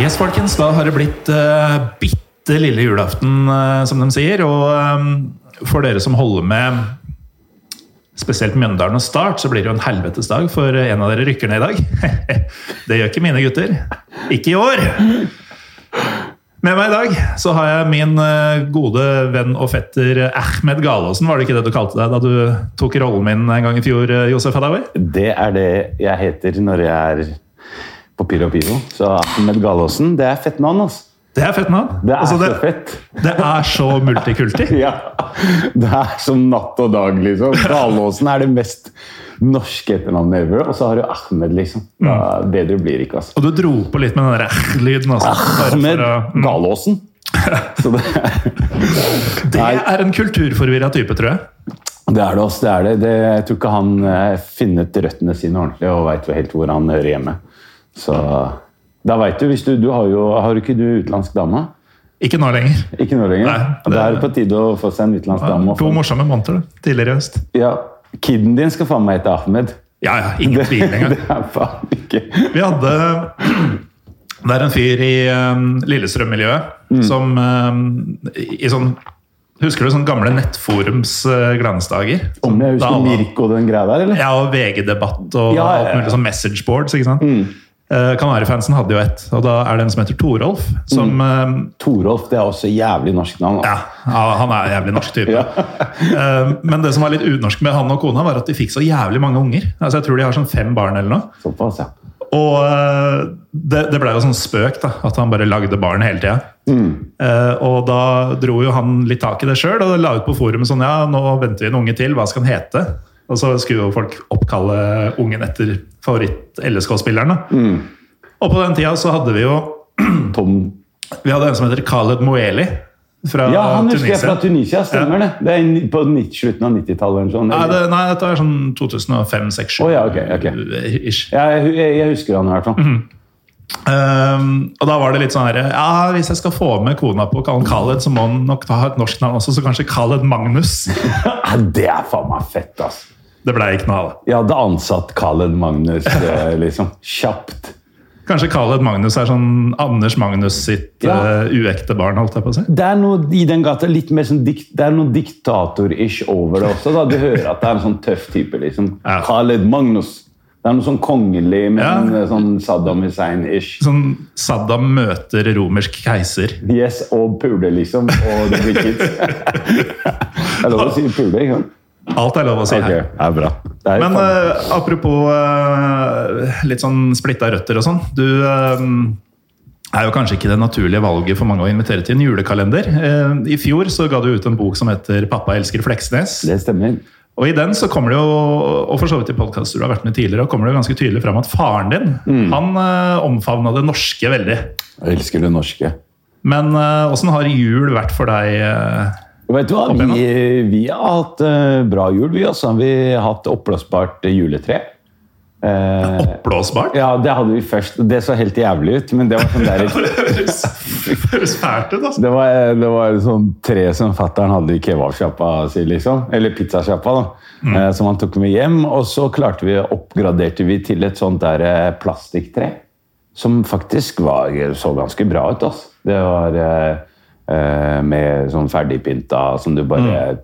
Yes, folkens, da har det blitt uh, bitte lille julaften, uh, som de sier. Og um, for dere som holder med spesielt Mjøndalen og Start, så blir det jo en helvetes dag, for en av dere rykker ned i dag. det gjør ikke mine gutter. Ikke i år! Med meg i dag så har jeg min gode venn og fetter Ahmed Galaasen. Var det ikke det du kalte deg da du tok rollen min en gang i fjor, Josef Hadaoui? Det er det jeg heter når jeg er på Pyro Pivo. Så Ahmed Galaasen, det er fett navn, altså. Det er fett navn. Det er Altså, så fett. Det er så multikulti. Ja. Det er som natt og dag, liksom. Galaasen er det mest norske etternavnet ever. Og så har du Ahmed, liksom. Da, bedre blir det ikke, altså. Og du dro på litt med den ræh-lyden. Altså, Ahmed for mm. Galaasen. Så det, Det er en kulturforvirra type, tror jeg. det er det også. Det er det. det. Jeg tror ikke han eh, funnet røttene sine ordentlig og veit helt hvor han hører hjemme. Så da veit du, du, du har jo Har ikke du utenlandsk dame? Ikke nå lenger. Ikke nå lenger? Nei, det... det- er på tide å få seg en utenlandsk dame. To morsomme måneder tidligere i høst. Ja, Kiden din skal faen meg hete Ahmed. Ja, ja, ingen tvil Det engang. er faen ikke Vi hadde Det er en fyr i um, Lillestrøm-miljøet Mm. som um, i sånn Husker du sånne gamle nettforums uh, glansdager? Om jeg husker Mirko og den greia der, eller? Ja, og VG-debatt og Ja, ja, ja. alt mulig sånn messageboards. ikke sant? Mm. Eh, Kanarifansen hadde jo ett, og da er det en som heter Torolf. Som Mm. um, Torolf, det er også jævlig norsk navn. ja, han er en jævlig norsk type. Ja. Eh, Men det som var litt unorsk med han og kona, var at de fikk så jævlig mange unger. Altså Jeg tror de har sånn fem barn eller noe. Såpass, ja. Og eh, det, det ble jo sånn spøk, da, at han bare lagde barn hele tida. Mm. og da dro jo han litt tak i det sjøl og la ut på forumet sånn Ja, nå venter vi en unge til, hva skal han hete? Og så skulle jo folk oppkalle ungen etter favoritt-LSK-spilleren. Mm. Og på den tida så hadde vi jo Tom Vi hadde en som heter Khaled Moeli fra Ja, han husker jeg fra Tunisia, stemmer det. Det er på 90, slutten av 90-tallet sånn. Nei, det, nei, dette er sånn 2005-2006. Oh, ja, okay, okay. Ja, jeg, jeg, husker han i hvert fall. Um, og da var det litt sånn her Ja, hvis jeg skal få med kona på å kalle han Khaled, så må han nok ta et norsk navn også, så kanskje Khaled Magnus. Det er faen meg fett, ass. Det blei det. Jeg hadde ansatt Khaled Magnus eh, liksom kjapt. Kanskje Khaled Magnus er sånn Anders Magnus sitt Ja. uh, uekte barn, holdt jeg på å si. Det er noe i den gata litt mer sånn dikt, det er noe diktator-ish over det også. da. Du hører at det er en sånn tøff type. liksom. Ja. Khaled Magnus. Det er noe sånn kongelig, men Ja. sånn Saddam Hussein-ish. Sånn Saddam møter romersk keiser. Yes, og puler, liksom. Og det blir kids. det er lov å si pule, ikke sant? Alt er lov å si okay, her. det er bra. Men eh, apropos uh, litt sånn splitta røtter og sånn. Du uh, er jo kanskje ikke det naturlige valget for mange å invitere til en julekalender. I fjor så ga du ut en bok som heter 'Pappa elsker Fleksnes'. det stemmer. Og i den så kommer det jo, og for så vidt i podkaster du har vært med tidligere, kommer det jo ganske tydelig fram at faren din Mm. han uh, omfavna det norske veldig. Jeg elsker det norske. Men åssen har jul vært for deg? Eh? Og vet du hva? Vi, vi har hatt eh, bra jul, vi. også. Vi har hatt oppblåsbart juletre. Eh, Oppblåsbart? ja, det hadde vi først. Det så helt jævlig ut, men det var sånn der, Det høres fælt ut, altså. det var, det var sånn tre som fattern hadde i kebabsjappa si, liksom. Eller pizzasjappa, da. Eh, som han tok med hjem. Og så klarte vi, oppgraderte vi til et sånt der eh, plastikktre. Som faktisk var, så ganske bra ut. Altså. Det var eh, eh, med sånn ferdigpynta som du bare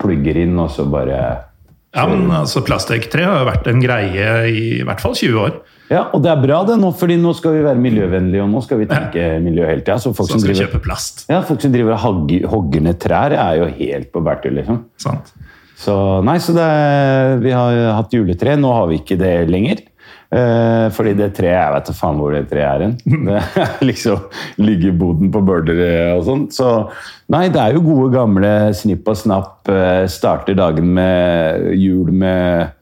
plugger inn, og så bare Ja, men altså, Plastikktre har jo vært en greie i i hvert fall 20 år. Ja, og det er bra det nå, fordi nå skal vi være miljøvennlige, og nå skal vi tenke miljø hele tida. Så folk Så som driver, kjøpe plast. ja, folk som driver og hogger ned trær, er jo helt på bærtur, liksom. Sant? Så nei, så det, vi har hatt juletre. Nå har vi ikke det lenger. Eh, fordi det treet Jeg vet da faen hvor det treet er hen. Det liksom ligger boden på Bøler og sånn. Så nei, det er jo gode, gamle snipp og snapp. eh, Starter dagen med jul med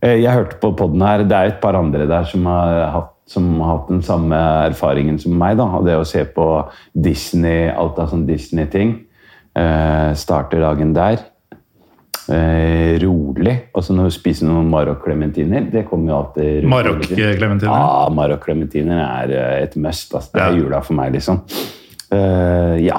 eh, Jeg hørte på poden her, det er et par andre der som har hatt som har hatt den samme erfaringen som meg. da, Det å se på Disney, alt av sånn Disney-ting. Eh, starter dagen der eh, rolig. Så når du spiser noen Marokk-klementiner Det kommer jo alltid Marokklementiner? Ja, Marokk-klementiner er eh, et must. Altså. Det er Ja. jula for meg, liksom. Eh, ja.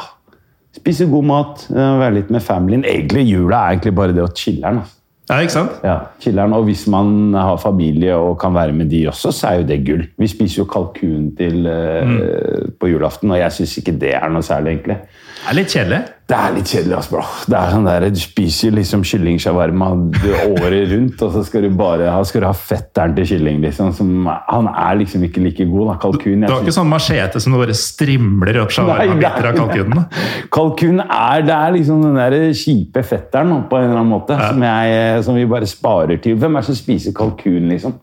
Spise god mat, eh, være litt med familien. Egentlig jula er egentlig bare det å chiller'n. Altså. Ja, ikke sant? Ja, chiller'n. Og hvis man har familie og kan være med de også, så er jo det gull. Vi spiser jo kalkun til, Mm. på julaften, og jeg syns ikke det er noe særlig, egentlig. Det er litt kjedelig. Det er litt kjedelig, bro. Det er sånn der, Du spiser liksom kylling shawarma du- året rundt, og så skal du bare ha, skal du ha fetteren til kylling. liksom. Som, han er liksom ikke like god. da. Kalkun Du har ikke sånn machete som bare strimler opp shawarma-biter av kalkunen? Kalkun er, det er liksom den der kjipe fetteren på en eller annen måte, som, jeg, som vi bare sparer til. Hvem er det som spiser kalkun, liksom?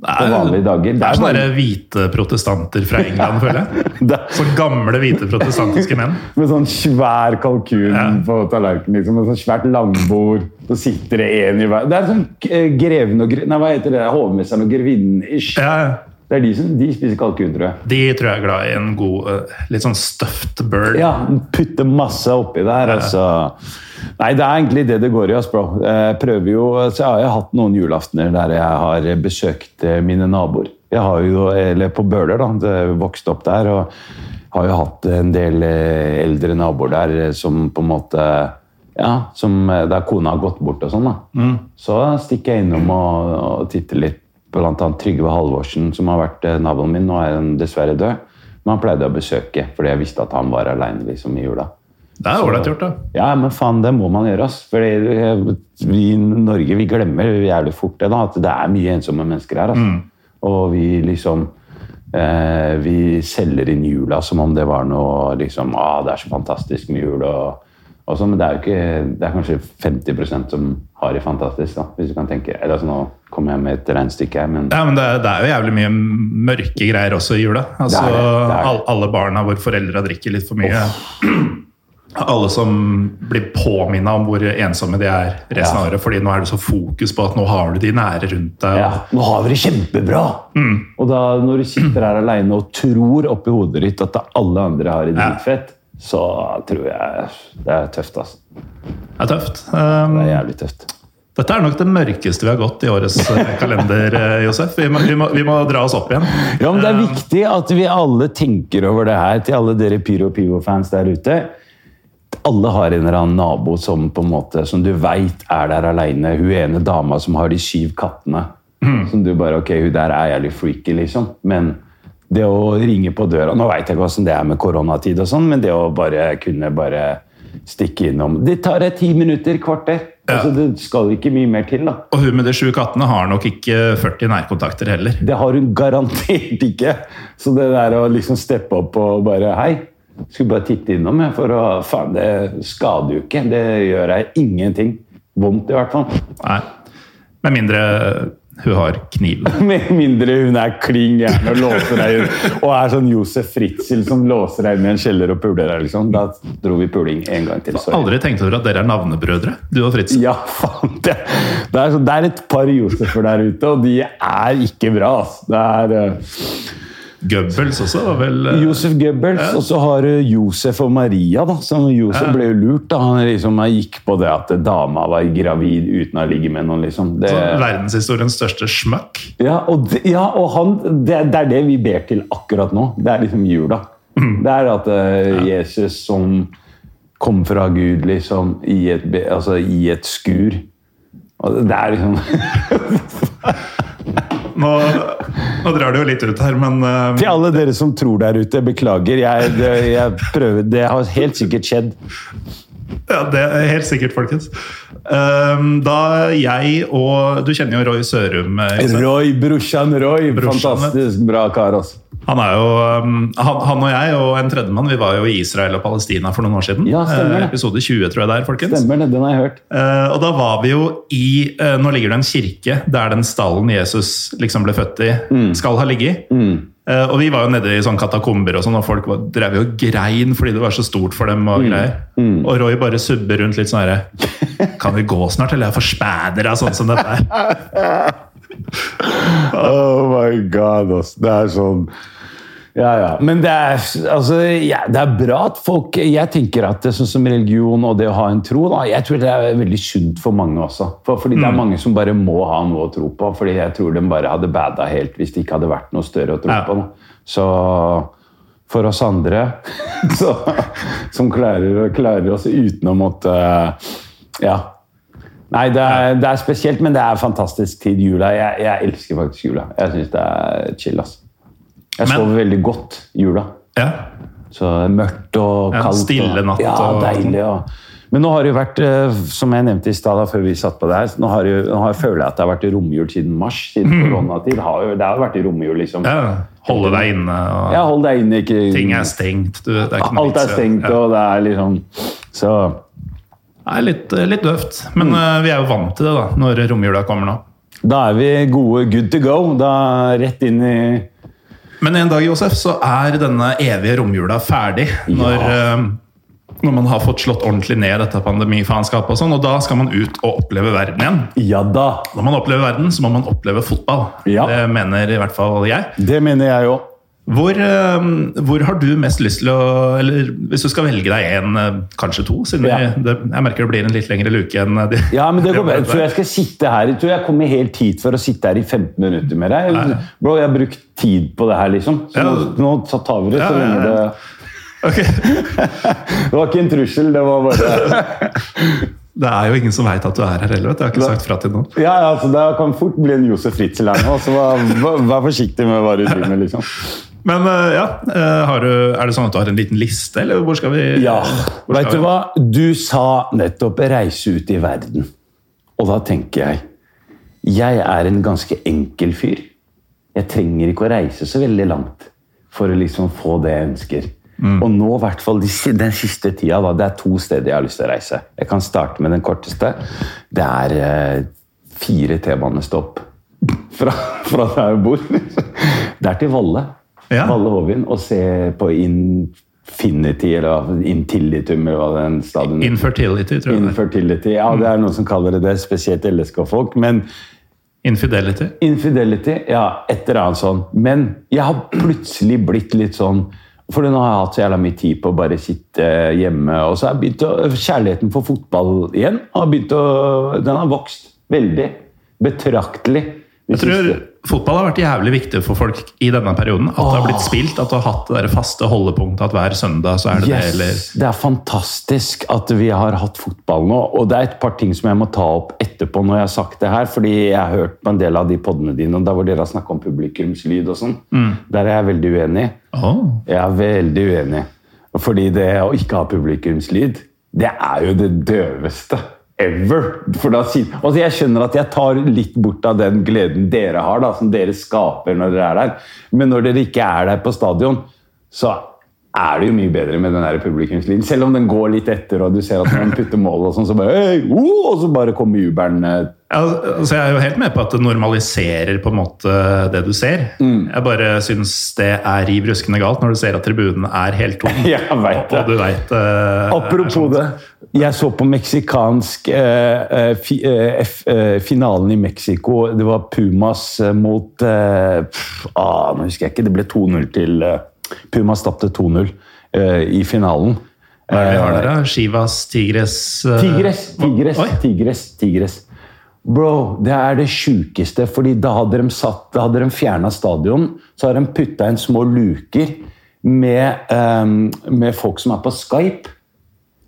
På vanlige dager. Det Det er er sånne bare- hvite protestanter fra England, føler jeg. Det er- Så gamle, hvite protestantiske menn. Med sånn svær kalkun Ja. på tallerkenen. Liksom, med sånn svært langbord. Så sitter det én i hver Det er sånn eh, greven og. Nei, hva heter det? Hovmesteren og grevinnen ish. Ja, Det er de som de spiser kalkun, tror jeg. de tror jeg er glad i en god, eh, litt sånn stuffed bird. Ja, Putte masse oppi der. Altså. Nei, det er egentlig det det går i. bro. Jeg prøver jo, så jeg har jo hatt noen julaftener der jeg har besøkt eh, mine naboer. Jeg har jo, eller På Bøler, da. Vokst opp der. og har jo hatt en del eh, eldre naboer der eh, som på en måte ja, som, Der kona har gått bort og sånn. da. Så stikker jeg innom og, og titter litt på annet Trygve Halvorsen, som har vært naboen min. Nå er han dessverre død. Men han pleide å besøke, fordi jeg visste at han var aleine liksom, i jula. Det er ålreit gjort, da. Ja, men faen, det må man gjøre. ass. Fordi eh, vi i Norge vi glemmer jævlig fort det da, at det er mye ensomme mennesker her. Mm. Og vi liksom eh, Vi selger inn jula som om det var noe liksom, ah, Det er så fantastisk med jul. og, og sånn, Men det er jo ikke, det er kanskje 50% som har det fantastisk. da, hvis du kan tenke. Eller altså, Nå kommer jeg med et regnestykke her, men Ja, men det, er- det er jo jævlig mye mørke greier også i jula. Altså, Det er det, er. Alle barna hvor foreldra drikker litt for mye. Alle som blir påminna om hvor ensomme de er resten av Ja. året. fordi nå er det så fokus på at nå har du de nære rundt deg. Ja, nå har vi det kjempebra! Og da, når du sitter her alene og tror oppi hodet ditt at alle andre har det Ja. dritfett, så tror jeg det er tøft. altså. Det er tøft. Um, Det er jævlig tøft. Dette er nok det mørkeste vi har gått i årets eh, kalender, eh, Josef. Vi må, vi, må, vi må dra oss opp igjen. Ja, men Det er viktig at vi alle tenker over det her, til alle dere Pyro Pivo-fans der ute. Alle har en eller annen nabo som på en måte, som du veit er der aleine. Hun ene dama som har de syv kattene. Som du bare Ok, hun der er jævlig freaky, liksom. Men det å ringe på døra Nå veit jeg ikke åssen det er med koronatid, og sånn, men det å bare kunne bare stikke innom Det tar deg ti minutter, kvarter. Altså, det skal ikke mye mer til. da. Og hun med de sju kattene har nok ikke 40 nærkontakter heller. Det har hun garantert ikke. Så det der å liksom steppe opp og bare Hei, skulle bare titte innom, jeg, for å Faen, det skader jo ikke. Det gjør jeg ingenting. Vondt, i hvert fall. Nei. Med mindre hun har kniv. Med mindre hun er kling gæren og låser deg inn. Og er sånn Josef Fritzel som låser deg inn i en kjeller og puler deg, liksom. Da dro vi puling en gang til. Sorry. Aldri tenkt over at dere er navnebrødre, du og Fritzel? Ja, faen. Det, det, er, så- det er et par Josefer der ute, og de er ikke bra. Altså. Det er eh, Goebbels også var vel eh, Josef Goebbels, og så har du Josef og Maria. da, som Josef Ja. ble jo lurt. da, Han liksom han gikk på det at dama var gravid uten å ligge med noen. liksom. Det, sånn verdenshistoriens største smøkk. ja, og, det, ja, og han, det, det er det vi ber til akkurat nå. Det er liksom jula. Mm. Det er at uh, Jesus som kom fra Gud liksom i et, altså, i et skur. Og det er liksom Nå, nå drar det jo litt ut her, men uh, Til alle dere som tror der ute, beklager. Jeg, det, jeg prøver, det har helt sikkert skjedd. ja, det er helt sikkert, folkens. Um, da jeg og Du kjenner jo Roy Sørum. eh, Roy, brorsan Roy. Brorsan, Fantastisk bra kar, altså. Han, er jo, um, han, han og jeg og en tredjemann vi var jo i Israel og Palestina for noen år siden. Ja, stemmer det. Eh, Episode 20, tror jeg det er, folkens. Stemmer det, den har jeg hørt. Eh, og da var vi jo i Nå ligger det en kirke der den stallen Jesus liksom ble født i, skal ha ligget. Eh, og vi var jo nede i sånn katakomber, og sånn, og folk drev jo og grein fordi det var så stort for dem. Og greier. Og Roy bare subber rundt litt sånn herre Kan vi gå snart, eller jeg får spæder av sånn som dette her? Oh my god, ass. Det er sånn ja, ja. Men det er, altså, ja, det er bra at folk Jeg tenker at det sånn som religion og det å ha en tro da, Jeg tror det er veldig sunt for mange også. For, fordi det er mange som bare må ha noe å tro på. Fordi jeg tror de bare hadde bada helt hvis det ikke hadde vært noe større å tro Ja. på. Da. Så for oss andre så, som klarer, klarer oss uten å måtte Ja. Nei, det er, det er spesielt, men det er fantastisk tid. Jula. Jeg, jeg elsker faktisk jula. Jeg syns det er chill. ass. Jeg sover veldig godt i jula. Ja. Så mørkt og kaldt. En stille og, natt Ja, deilig. Og. Men nå har det jo vært, eh, som jeg nevnte i stad før vi satt på det her, nå, har det nå har jeg føler jeg at det har vært romjul siden mars. Siden koronatid. Har jo, det har vært romjul, liksom. ja. Holde deg inne, og Ja, hold deg inne. Ikke, ting er stengt. Du, det er Alt er stengt, ja. og det er liksom Så Det er litt, litt døvt, men mm. vi er jo vant til det da, når romjula kommer nå. da er vi gode, good to go. Da rett inn i Men en dag, Josef, så er denne evige romjula ferdig. Når, ja. når man har fått slått ordentlig ned dette pandemifaenskapet og sånn, og da skal man ut og oppleve verden igjen. Ja da! Når man opplever verden, så må man oppleve fotball. Ja. Det mener i hvert fall jeg. Det mener jeg òg. Hvor, eh, hvor har du mest lyst til å Eller hvis du skal velge deg en, eh, kanskje to, siden Ja. jeg, det, jeg merker det blir en litt lengre luke enn eh, de Ja, men det går bra. Jeg tror jeg skal sitte her Jeg tror jeg kommer helt hit for å sitte her i 15 minutter med deg. Bro, jeg har brukt tid på det her, liksom. Så Ja. nå, nå tar vi det så lenge det okay. Det var ikke en trussel, det var bare Det er jo ingen som veit at du er her heller. Det. Jeg har ikke sagt fra til noen. Ja, altså, Det kan fort bli en Josef Fritzel her nå, så vær- vær forsiktig med hva du driver med, liksom. Men eh, ja, eh, har du, er det sånn at du har en liten liste, eller hvor skal vi Ja, vet du hva? Du sa nettopp 'reise ut i verden'. Og da tenker jeg Jeg er en ganske enkel fyr. Jeg trenger ikke å reise så veldig langt for å liksom få det jeg ønsker. Og nå, i hvert fall den siste tida, da, det er to steder jeg har lyst til å reise. Jeg kan starte med den korteste. Det er eh, fire T-banestopp fra, fra der jeg bor. Det er til Valle. Ja. Valle Hovin. Og se på Infinity, eller Intilitum, eller hva den stadion Infertility, tror jeg. er. Infertility. Ja, det er noen som kaller det det, spesielt LSK-folk. Men Infidelity. Infidelity, ja, et eller annet sånn. Men jeg har plutselig blitt litt sånn For nå har jeg hatt så jævla mye tid på å bare sitte hjemme. Og så har jeg begynt å, kjærligheten for fotball igjen har begynt å, den har vokst veldig. Betraktelig. Jeg tror fotball har vært jævlig viktig for folk i denne perioden. At det har blitt spilt, at du har hatt det der faste holdepunktet at hver søndag så er det det, eller det er fantastisk at vi har hatt fotball nå. Og det er et par ting som jeg må ta opp etterpå når jeg har sagt det her. Fordi jeg har hørt på en del av de podene dine, og der hvor dere har snakka om publikumslyd og sånn. Mm. Der er jeg veldig uenig. Oh. Jeg er veldig uenig. Fordi det å ikke ha publikumslyd, det er jo det døveste ever. For da, altså jeg skjønner at jeg tar litt bort av den gleden dere har, da, som dere skaper når dere er der. Men når dere ikke er der på stadion, så er det jo mye bedre med den der publikumslyden. Selv om den går litt etter, og du ser at man putter mål, og sånn, så bare «Hei, oh!» Og så bare kommer jubelen. eh, altså jeg er jo helt med på at det normaliserer på en måte det du ser. Mm. Jeg bare syns det er riv ruskende galt når du ser at tribunen er helt tom. Jeg vet det. Og du vet, er Apropos sånn- det. Jeg så på meksikansk eh, fi, uh, finalen i Mexico. Det var Pumas mot pff, ah, Nå husker jeg ikke. Det ble 2-0 til Pumas tapte 2-0 eh, i finalen. Hva er det vi har Eh, der, da? Chivas, Tigres eh, Tigres, Tigres, Oi. Tigres, Tigres. Bro, det er det sjukeste, fordi da hadde de, satt, da hadde de fjerna stadion. Så har de putta inn små luker med, um, med folk som er på Skype.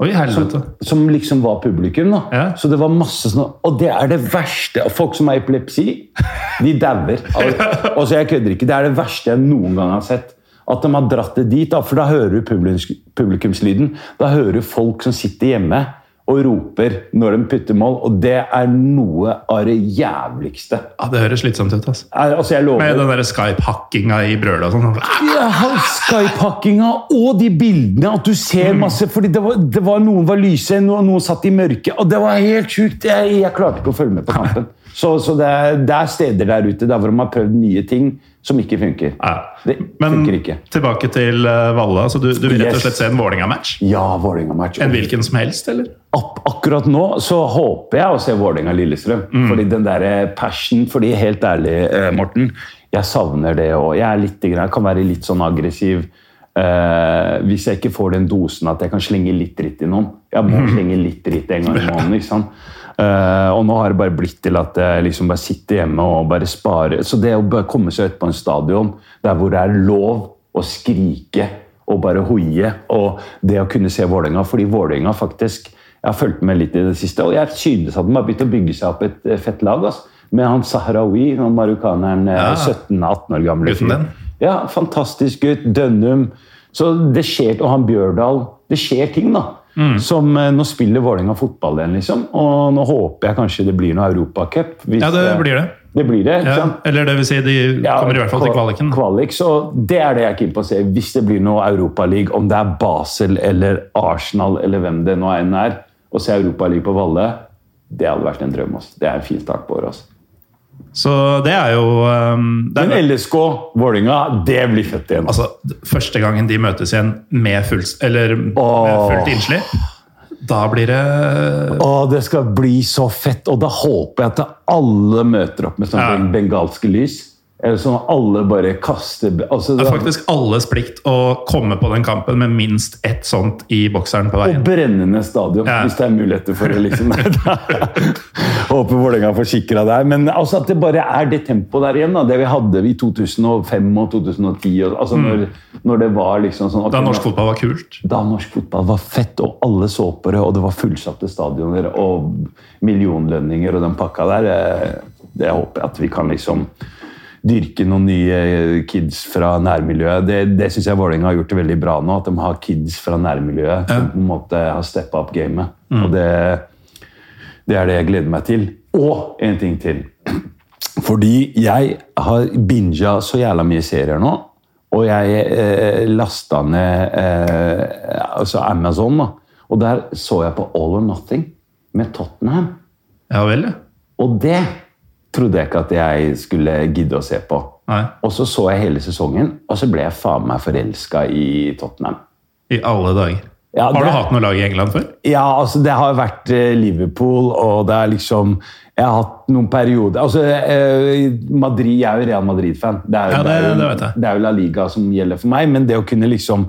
Oi, som, Som liksom var publikum. da. Ja. Så det var masse sånn Og det er det verste. Folk som har epilepsi, de dauer. Al- Altså, jeg kødder ikke. Det er det verste jeg noen gang har sett. At de har dratt det dit. Da, for da hører du publikums, publikumslyden. Da hører du folk som sitter hjemme og roper når de putter mål, og det er noe av det jævligste. Ja, Det høres slitsomt ut. altså. Er- Altså, jeg lover Med den der Skype-hakkinga i brøla og sånn. Ja, Skype-hakkinga og de bildene. At du ser masse fordi det var, det var Noen var lyse, noen, noen satt i mørket. Og det var helt sjukt! Jeg, jeg klarte ikke å følge med på kampen. Så, så det, er, det er steder der ute der hvor de har prøvd nye ting som ikke funker. Ja. Det Men funker ikke. tilbake til Valla Valle. altså Du, du vil rett og slett se en Vålerenga-match? Ja, Vålinga-match. En hvilken som helst, eller? Ak akkurat nå så håper jeg å se Vålerenga-Lillestrøm. Fordi den der passion Fordi helt ærlig, eh, Morten, jeg savner det. òg. jeg jeg kan være litt sånn aggressiv Uh, hvis jeg ikke får den dosen at jeg kan slenge litt dritt i noen. Jeg må slenge litt dritt en gang i måneden. ikke sant? Eh, og nå har det bare blitt til at jeg liksom bare sitter hjemme og bare sparer. Så det å bare komme seg ut på en stadion der hvor det er lov å skrike og bare hoie, og det å kunne se Vålerenga Fordi Vålerenga faktisk Jeg har fulgt med litt i det siste, og jeg synes at de har begynt å bygge seg opp et eh, fett lag. Altså. Med han Sahrawi, han marokkaneren, eh, Ja. 17-18 år gamle Gutten din. Ja, fantastisk gutt. Dønnum. Så det skjer, Og han Bjørdal. Det skjer ting, da. Mm. Som eh, Nå spiller Vålerenga fotball igjen, liksom. Og nå håper jeg kanskje det blir noe Europacup. Ja, det blir det. Det blir det, ikke Ja, eller det vil si, de Ja, kommer i hvert fall til kvaliken. Kvalik, så Det er det jeg er keen på å se. Hvis det blir noe Europaliga, om det er Basel eller Arsenal eller hvem det nå enn er, å se Europaliga på Valle, det hadde vært en drøm. Også. Det er en fin start på året. Så det er jo um, det er, Men LSK, Vålerenga, det blir fett igjen. altså, Første gangen de møtes igjen med fullt, eller med fullt innslipp, da blir det Å, det skal bli så fett! Og da håper jeg at alle møter opp med sånn Ja. bengalske lys. Eller sånn alle bare kaster altså, Det er faktisk alles plikt å komme på den kampen med minst ett sånt i bokseren på veien. Og brennende stadion, Ja. hvis det er muligheter for det. liksom. Håper Vålerenga får sikra der. Men altså at det bare er det tempoet der igjen, da, det vi hadde i 2005 og 2010. Og, altså når, når det var liksom sånn Okay, Da norsk fotball var kult. da norsk fotball var fett, og alle så på det, og det var fullsatte stadioner og millionlønninger og den pakka der, eh, det håper jeg at vi kan liksom dyrke noen nye kids fra nærmiljøet. Det, det syns jeg Vålerenga har gjort det veldig bra nå. At de har kids fra nærmiljøet som på en måte har steppa opp gamet. Og det, det er det jeg gleder meg til. Og en ting til. Fordi jeg har binga så jævla mye serier nå. Og jeg eh, lasta ned eh, altså Amazon, da. Og der så jeg på All or Nothing med Tottenham. Ja vel. Og det trodde jeg ikke at jeg skulle gidde å se på. Nei. Og så så jeg hele sesongen, og så ble jeg faen meg forelska i Tottenham. I alle dager. Ja, har du det- hatt noe lag i England før? Ja, altså det har vært eh, Liverpool, og det er liksom Jeg har hatt noen perioder altså eh, Madrid, Jeg er jo Real Madrid-fan. Det, Ja, det- det er jo La Liga som gjelder for meg, men det å kunne liksom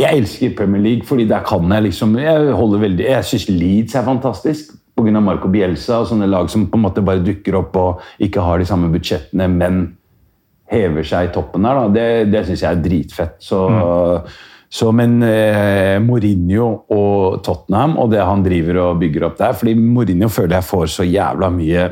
Jeg elsker Premier League, fordi der kan jeg liksom Jeg holder veldig Jeg syns Leeds er fantastisk. Pga. Marco Bielsa og sånne lag som på en måte bare dukker opp og ikke har de samme budsjettene, men hever seg i toppen der. Da. Det, det syns jeg er dritfett. Så, så, men eh, Mourinho og Tottenham og det han driver og bygger opp der fordi Mourinho føler jeg får så jævla mye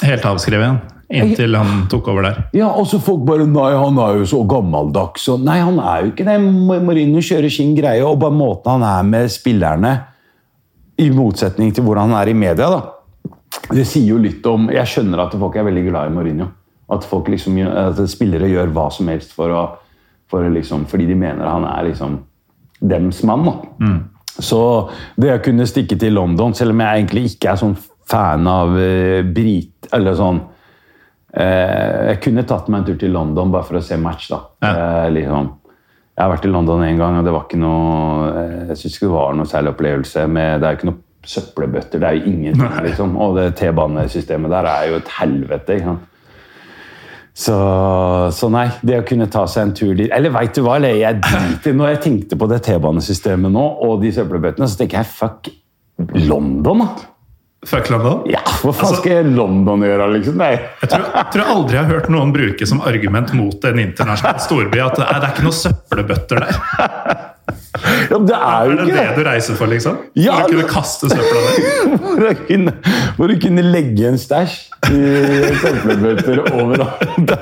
Helt avskrevet. Inntil han tok over der. Ja, og så folk bare Nei, han er jo så gammeldags. Og, nei, han er jo ikke det. Mourinho kjører sin greie, og bare måten han er med spillerne, i motsetning til hvordan han er i media, da. Det sier jo litt om Jeg skjønner at folk er veldig glad i Mourinho. At, folk liksom, at spillere gjør hva som helst for å, for liksom, fordi de mener han er liksom dems mann. Da. Så det å kunne stikke til London, selv om jeg egentlig ikke er sånn fan av uh, brit... Eller sånn uh, Jeg kunne tatt meg en tur til London bare for å se match, da. Ja. Uh, liksom, jeg har vært i London en gang, og det var ikke noe eh, Jeg syns ikke det var noe særlig opplevelse. med Det er jo ikke noe søppelbøtter, det er jo ingenting, liksom. Og det T-banesystemet der er jo et helvete. ikke sant? Så, så nei, det å kunne ta seg en tur dit Eller veit du hva, jeg driter Når jeg tenkte på det T-banesystemet nå, og de søppelbøttene, så tenker jeg fuck London, da! Fuck London? Ja, Hva faen Altså- skal London gjøre, liksom? Nei. Jeg tror, tror jeg aldri har hørt noen bruke som argument mot en internasjonal storby at nei, det er ikke noen søppelbøtter der. Ja, det er Er jo det ikke det det! du reiser for, liksom? Ja, For å kunne kaste søpla der? Hvor du kunne, legge en stæsj i søppelbøtter overalt.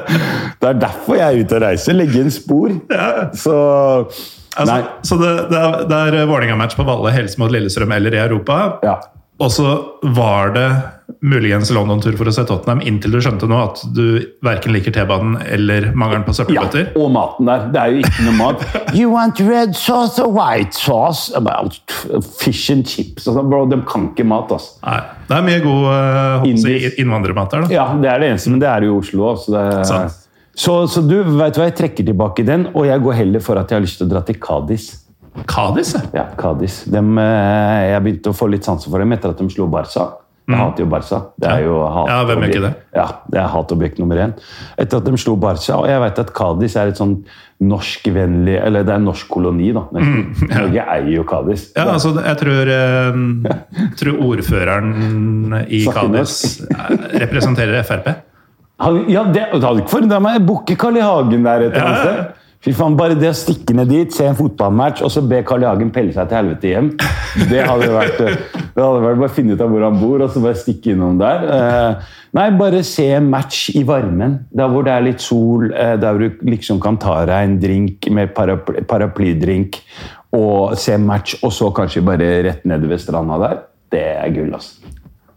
Det er derfor jeg er ute og reiser. Legge en spor. Så Altså, så det, det er, det er Vålerenga-match på Valle, helse mot Lillestrøm eller i Europa. Ja. Og så var det muligens London-tur for å se Tottenham, inntil du skjønte nå at du verken liker T-banen eller mangelen på Ja, og maten der. Det er jo ikke noe mat. You want red sauce or white sauce? About fish and chips. Altså, bro, de kan ikke mat, altså. Nei, det er mye god å si, innvandrermat der, da. Ja, det er det eneste, men det er jo i Oslo også. Det er... Så, så du, vet du hva, jeg trekker tilbake den, og jeg går heller for at jeg har lyst til å dra til Cádiz. Cádiz, ja. Kadis. Eh, jeg begynte å få litt sansen for dem etter at de slo Barca. Jeg hater jo Barca. Det er jo hat Mm. Ja, hvem er ikke det? Ja, det er hatobjekt nummer én. Etter at de slo Barca, og jeg vet at Kadis er et sånn norskvennlig Eller det er en norsk koloni, da. nesten. Norge eier jo Kadis. Mm, Ja, altså, jeg tror, jeg tror ordføreren i Kadis eh, representerer Frp. Han, ja, det, det hadde ikke forundra meg. Bukke Carl I. Hagen der et eller annet Ja. sted. Fy faen, Bare det å stikke ned dit, se en fotballmatch og så be Carl Jagen pelle seg til helvete hjem, det hadde vært eh, det hadde vært bare å finne ut av hvor han bor og så bare stikke innom der. Eh, Nei, bare se en match i varmen, der hvor det er litt sol, eh, der hvor du liksom kan ta deg en drink med paraply, paraplydrink og se match, og så kanskje bare rett nede ved stranda der. Det er gull, altså.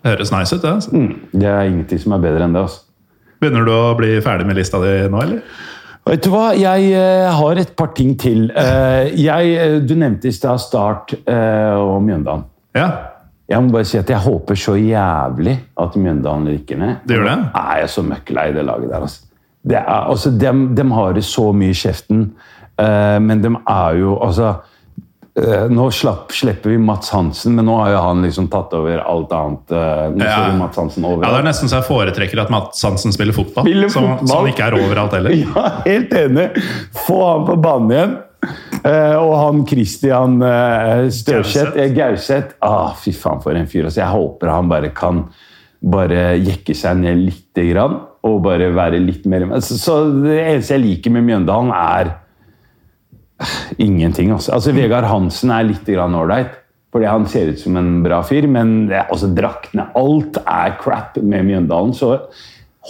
Høres nice ut, det. Altså. Mm, Det er ingenting som er bedre enn det. altså. Begynner du å bli ferdig med lista di nå, eller? Vet du hva, jeg eh, har et par ting til. Eh, jeg, eh, du nevnte i stad Start og Mjøndalen. Ja. Jeg må bare si at jeg håper så jævlig at Mjøndalen rykker ned. Det gjør det? Jeg er så møkklei det laget der. Altså. Det er, altså, dem, dem har det så mye i kjeften, men de er jo altså Nå slapp, slipper vi Mats Hansen, men nå har jo han liksom tatt over alt annet. eh, nå Ja. Mats Hansen over. ja, Det er nesten så jeg foretrekker at Mats Hansen spiller fotball. Spiller som, fotball. som ikke er overalt heller. Ja, helt enig. Få han på banen igjen. Uh, og han Christian uh, Størseth Gauseth. eh, ah, Fy faen, for en fyr. Altså, jeg håper han bare kan bare jekke seg ned lite grann. Og bare være litt mer så, så Det eneste jeg liker med Mjøndalen, er eh, ingenting. Altså. altså Vegard Hansen er litt ålreit. Fordi han ser ut som en bra fyr, men altså, draktene Alt er crap med Mjøndalen. Så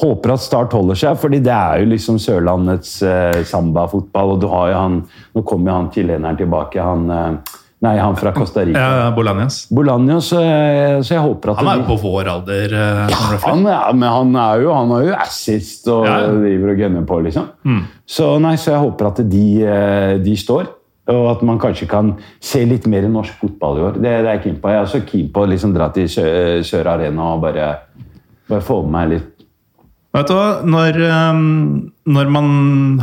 håper at Start holder seg, fordi det er jo liksom Sørlandets eh, sambafotball. Og du har jo han Nå kommer jo han chileneren tilbake, han eh, Nei, han fra Costa Rica. Ja, Bolaños. Bolaños, eh, så jeg håper at Han er jo på vår alder. Ja, han er, men han er jo han har jo assist og Ja. Mm. driver og gunner på, liksom. Så, nei, så jeg håper at de, eh, de står. Og at man kanskje kan se litt mer norsk fotball i år. Det, det er jeg keen på. Jeg er også keen på å liksom dra til Sør, Sør Arena og bare, bare få med meg litt Vet du hva, når, ehm, når man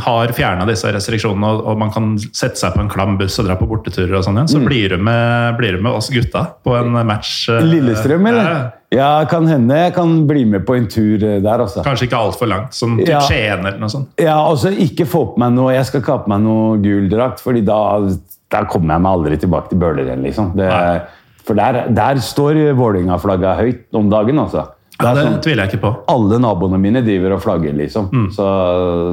har fjerna disse restriksjonene, og, og man kan sette seg på en klam buss og dra på borteturer, og sånn igjen, Mm. så blir, du med, blir du med oss gutta på en match. eh, Lillestrøm, eller? Ja, kan hende jeg kan bli med på en tur eh, der, Også. Kanskje ikke altfor langt, som typ Ja. Skien eller noe sånt. Ja, altså ikke få på meg noe Jeg skal ikke ha på meg noe gul drakt, Fordi da, da kommer jeg meg aldri tilbake til Bøler igjen, liksom. Det, for der, der står Vålerenga-flagga høyt om dagen, altså. Det det sånn- tviler jeg ikke på. alle naboene mine driver og flagger, liksom. Mm. Så,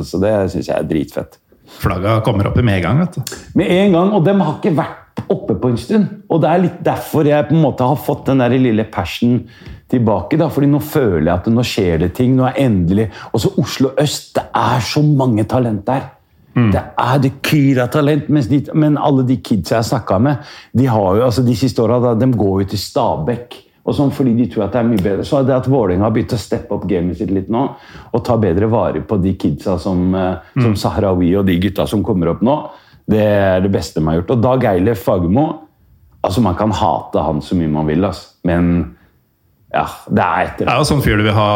så det syns jeg er dritfett. Flagga kommer opp med en gang. vet du. Med en gang, og dem har ikke vært oppe på en stund. Og det er litt derfor jeg på en måte har fått den der lille passion tilbake. da, fordi nå føler jeg at nå skjer det ting. Nå er endelig Og så Oslo øst. Det er så mange talent der. Det er det kyr av talent. Mens de, men alle de kidsa jeg snakka med, de har jo, altså de siste åra de går jo til Stabekk. Og sånn fordi de tror at det er mye bedre. Så det at Vålerenga har begynt å steppe opp gamet sitt litt nå, og ta bedre vare på de kidsa som, eh, som Sahrawi og de gutta som kommer opp nå, det er det beste de har gjort. Og Dag Eilef Fagermo altså Man kan hate han så mye man vil, altså. men ja, det er et Det er jo sånn fyr du vil ha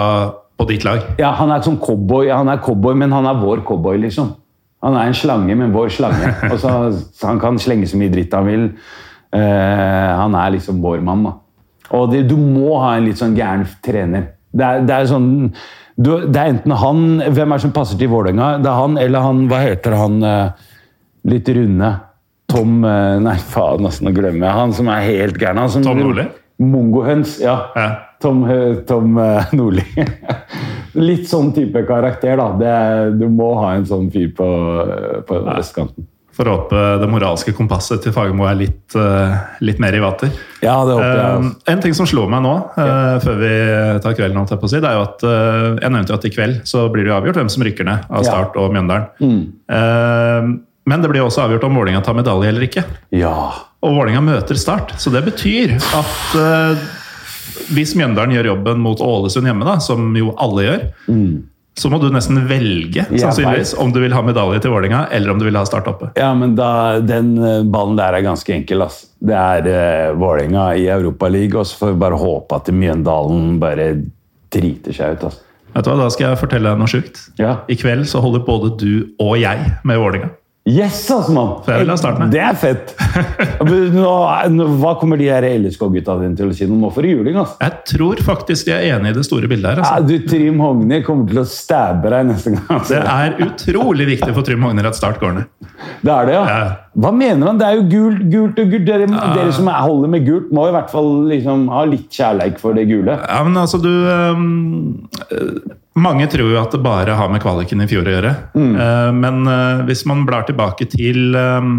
på ditt lag. ja, Han er sånn cowboy, han er cowboy, men han er vår cowboy, liksom. Han er en slange, men vår slange. Og så, så Han kan slenge så mye dritt han vil. Uh, han er liksom vår mann. da. Og det, du må ha en litt sånn gæren trener. Det er, det er sånn du, Det er enten han Hvem er det som passer til Vålerenga? Det er han eller han Hva heter han eh, litt runde? Tom eh, Nei, faen, nesten nå glemmer jeg han som er helt gæren. Han som- Tom Nordli? Mongohøns, ja. Ja. Tom, eh, Tom Nordli. Litt sånn type karakter, da. Det, du må ha en sånn fyr på, på vestkanten. Får håpe det moralske kompasset til Fagermo er litt, eh, litt mer i vater. Ja, det håper jeg. Eh, altså. en ting som slår meg nå, ja. før vi tar kvelden, holdt jeg på å si, det er jo at eh, jeg nevnte jo at i kveld så blir det jo avgjort hvem som rykker ned av. Start og Mjøndalen. Eh, Men det blir også avgjort om Vålinga tar medalje eller ikke. Ja. Og Vålinga møter Start, så det betyr at eh, hvis Mjøndalen gjør jobben mot Ålesund hjemme, da, som jo alle gjør, så må du nesten velge sannsynligvis om du vil ha medalje til Vålinga eller om du vil ha Start oppe. Ja, men da, den eh, ballen der er ganske enkel. ass. Det er uh, Vålerenga i Europaligaen, og så får vi bare håpe at Mjøndalen bare driter seg ut. ass. Vet du hva, Da skal jeg fortelle deg noe sjukt. Ja. I kveld så holder både du og jeg med Vålinga. Yes, altså, mann! Det er fett! Nå, hva kommer de her LSK-gutta dine til å si? Nå for juling, Altså? Jeg tror faktisk de er enig i det store bildet her. Altså. Ja, du, Trym Hogni kommer til å stabbe deg neste gang. altså. Det er utrolig viktig for Trym Hogner at Start går ned. Det er det, ja. Ja. Hva mener han? Det er jo gult, gult og gult. Dere, dere som er- holder med gult, må i hvert fall liksom ha litt kjærleik for det gule. Ja, men altså, du øh, Mange tror jo at det bare har med kvaliken i fjor å gjøre. Eh, men øh, hvis man blar tilbake til øhm,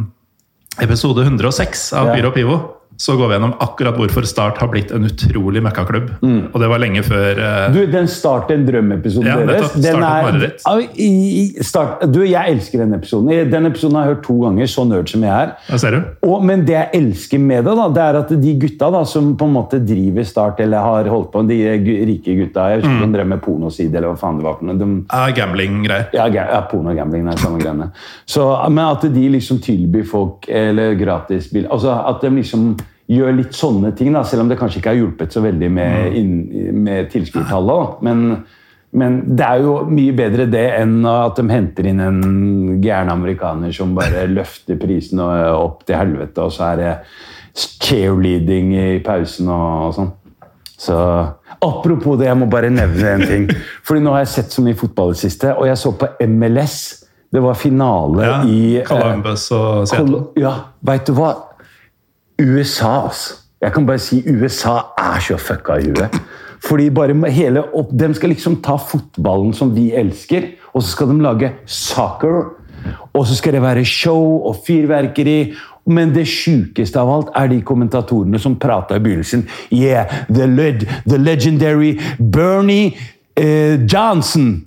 episode 106 av Ja. Pyro Pivo, så går vi gjennom akkurat hvorfor Start har blitt en utrolig møkkaklubb. Og det var lenge før uh... Du, den Start en drøm-episoden Ja, deres den er- start, Du, jeg elsker den episoden. Den episoden har jeg hørt to ganger, så nerd som jeg er. Ja, ser du? Og, men det jeg elsker med det, da, det er at de gutta da, som på en måte driver Start, eller har holdt på, de rike gutta Jeg husker Mm. de drev med pornoside, eller hva faen det var. De, Ja, Gambling-greier. ja, ja porno og gambling er samme greiene. Så, men at de liksom tilbyr folk eller gratis bil Altså at de liksom gjør litt sånne ting, da, selv om det kanskje ikke har hjulpet så veldig med, inn, med tilskuertallet. Men, men det er jo mye bedre det enn at de henter inn en gæren amerikaner som bare løfter prisen opp til helvete, og så er det cheerleading i pausen og, og sånn. Så Apropos det, jeg må bare nevne en ting. Fordi nå har jeg sett så mye fotball i det siste, og jeg så på MLS. Det var finale Ja, i eh, Columbus og Seattle. Col- Ja, veit du hva? USA, altså. Jeg kan bare si USA er så fucka i huet. Fordi bare hele opp, De skal liksom ta fotballen som vi elsker, og så skal de lage soccer. Og så skal det være show og fyrverkeri. Men det sjukeste av alt er de kommentatorene som prata i begynnelsen. Yeah, the, leg the legendary Bernie eh, Johnson.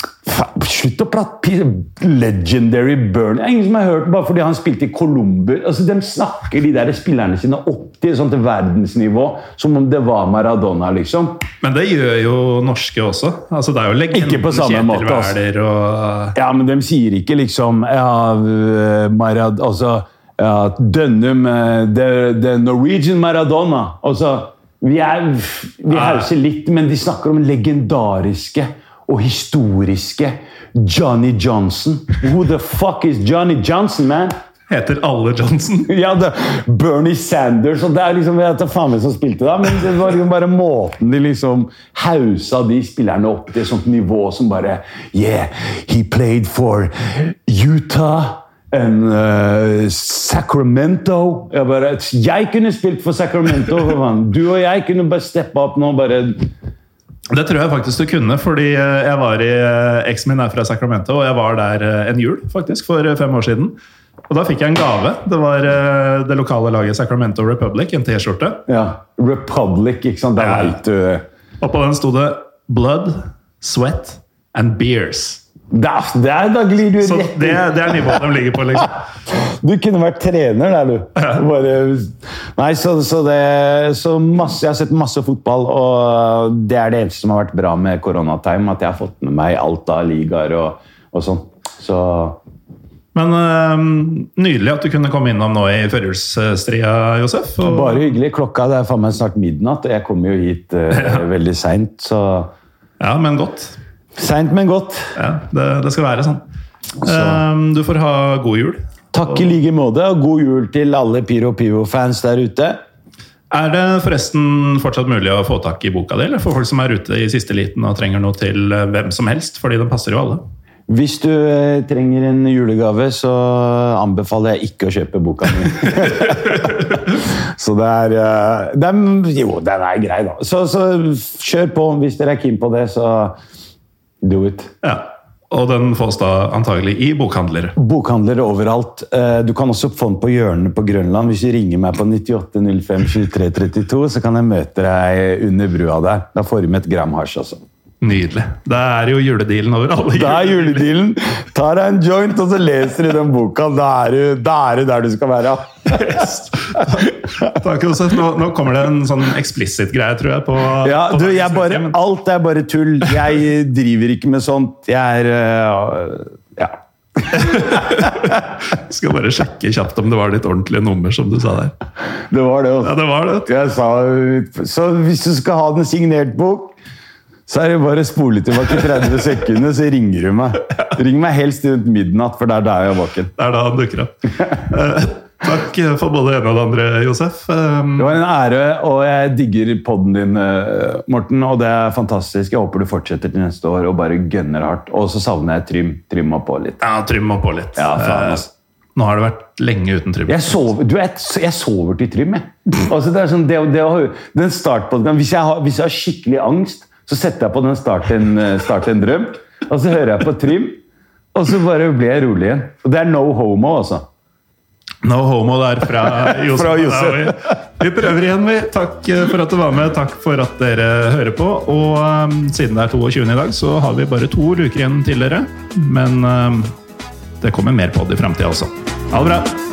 Slutt å prate Legendary Bernie. Det er ingen som har hørt bare fordi han spilte i Columbus. Altså, de snakker de der spillerne sine opp til sånt verdensnivå som om det var Maradona, liksom. Men det gjør jo norske også. Altså, det er jo legenden Ikke på samme måte, altså. Og Ja, men de sier ikke liksom ja, øh, Marad, altså, ja, Dønnum øh, the, the Norwegian Maradona. Altså, vi er Vi hauser litt, men de snakker om legendariske og historiske Johnny Johnson. Who the fuck is Johnny Johnson, man? heter alle Johnson. Ja, det, Bernie Sanders og det er liksom, Jeg vet faen hvem som spilte da, men det var liksom bare måten de liksom hausa de spillerne opp til et sånt nivå som bare Yeah, he played for Utah and uh, Sacramento. Jeg, bare, jeg kunne spilt for Sacramento. for. Du og jeg kunne bare steppe opp nå. bare Det tror jeg faktisk du kunne, fordi eh, jeg var i eh, Eksen min er fra Sacramento, og jeg var der en jul faktisk for fem år siden. Og da fikk jeg en gave. Det var det lokale laget Sacramento Republic, en T-skjorte. ja, Republic, ikke sant? Der Ja. veit du Og på den sto det 'Blood, sweat and beers'. Da, der, da glir du Så rett det, det er nivået de ligger på. liksom. Du kunne vært trener der, du. Bare, nei, så, så det så masse, Jeg har sett masse fotball, og det er det eneste som har vært bra med koronatime. At jeg har fått med meg alt av ligaer og, og sånn. Så Men øh, nydelig at du kunne komme innom nå i førjulsstria, Josef. Og, bare hyggelig. Klokka det er faen meg snart midnatt, og jeg kommer jo hit eh, veldig seint, så Ja, men godt. Seint, men godt. Ja, det, det skal være sånn. Eh, du får ha god jul. Takk i like måte, og god jul til alle Pyro Pivo-fans der ute. Er det forresten fortsatt mulig å få tak i boka di, eller for folk som er ute i siste liten og trenger noe til eh, hvem som helst? Fordi den passer jo alle. Hvis du eh, trenger en julegave, så anbefaler jeg ikke å kjøpe boka mi. så det er, eh, det er Jo, den er grei, da. Så, så kjør på. Hvis dere er keen på det, så do it. Ja. Og den fås da antagelig i bokhandlere. Bokhandlere overalt. Eh, Du kan også få den på hjørnet på Grønland. Hvis du ringer meg på 9805 2332, så kan jeg møte deg under brua der. Da får du med et gram hasj, altså. Nydelig. Det er jo juledealen over alle Da er juledealen. Tar deg en joint, og så leser du den boka. Da er du, er der du skal være. Takk, Josef. Nå, nå kommer det en sånn explicit greie, tror jeg. på... Ja, på du, jeg bare, alt er bare tull. Jeg driver ikke med sånt. Jeg er øh, Ja. Skal bare sjekke kjapt om det var ditt ordentlige nummer, som du sa der. Det var det. Også. Ja, det var det. Sa, så hvis du skal ha den signert bok, så er det bare å spole tilbake 30 sekunder, så ringer du meg. Ring meg helst rundt midnatt, for det er da jeg er våken. Det er da han dukker opp. Eh, takk for både det ene og det andre, Josef. Um, Det var en ære, og jeg digger podden din, eh, Morten. Og det er fantastisk. Jeg håper du fortsetter til neste år og bare gønner hardt. Og så savner jeg Trym. Trym må på litt. ja, Trym må på litt. Ja, faen, altså. nå har det vært lenge uten Trym. Jeg sover, du, jeg, jeg sover til Trym, jeg. Altså, det er sånn, det, det, den startpodkasten hvis, hvis jeg har skikkelig angst, så setter jeg på den Start en, eh, start en drøm, og så hører jeg på Trym, og så bare blir jeg rolig igjen. Og det er no homo, altså. No homo der fra Josef. Fra Josef. Vi, prøver igjen, vi. Takk eh, for at du var med. Takk for at dere hører på. Og um, siden det er 22. i dag, så har vi bare to uker igjen til dere. Men um, det kommer mer på det i framtida også. Ha det bra!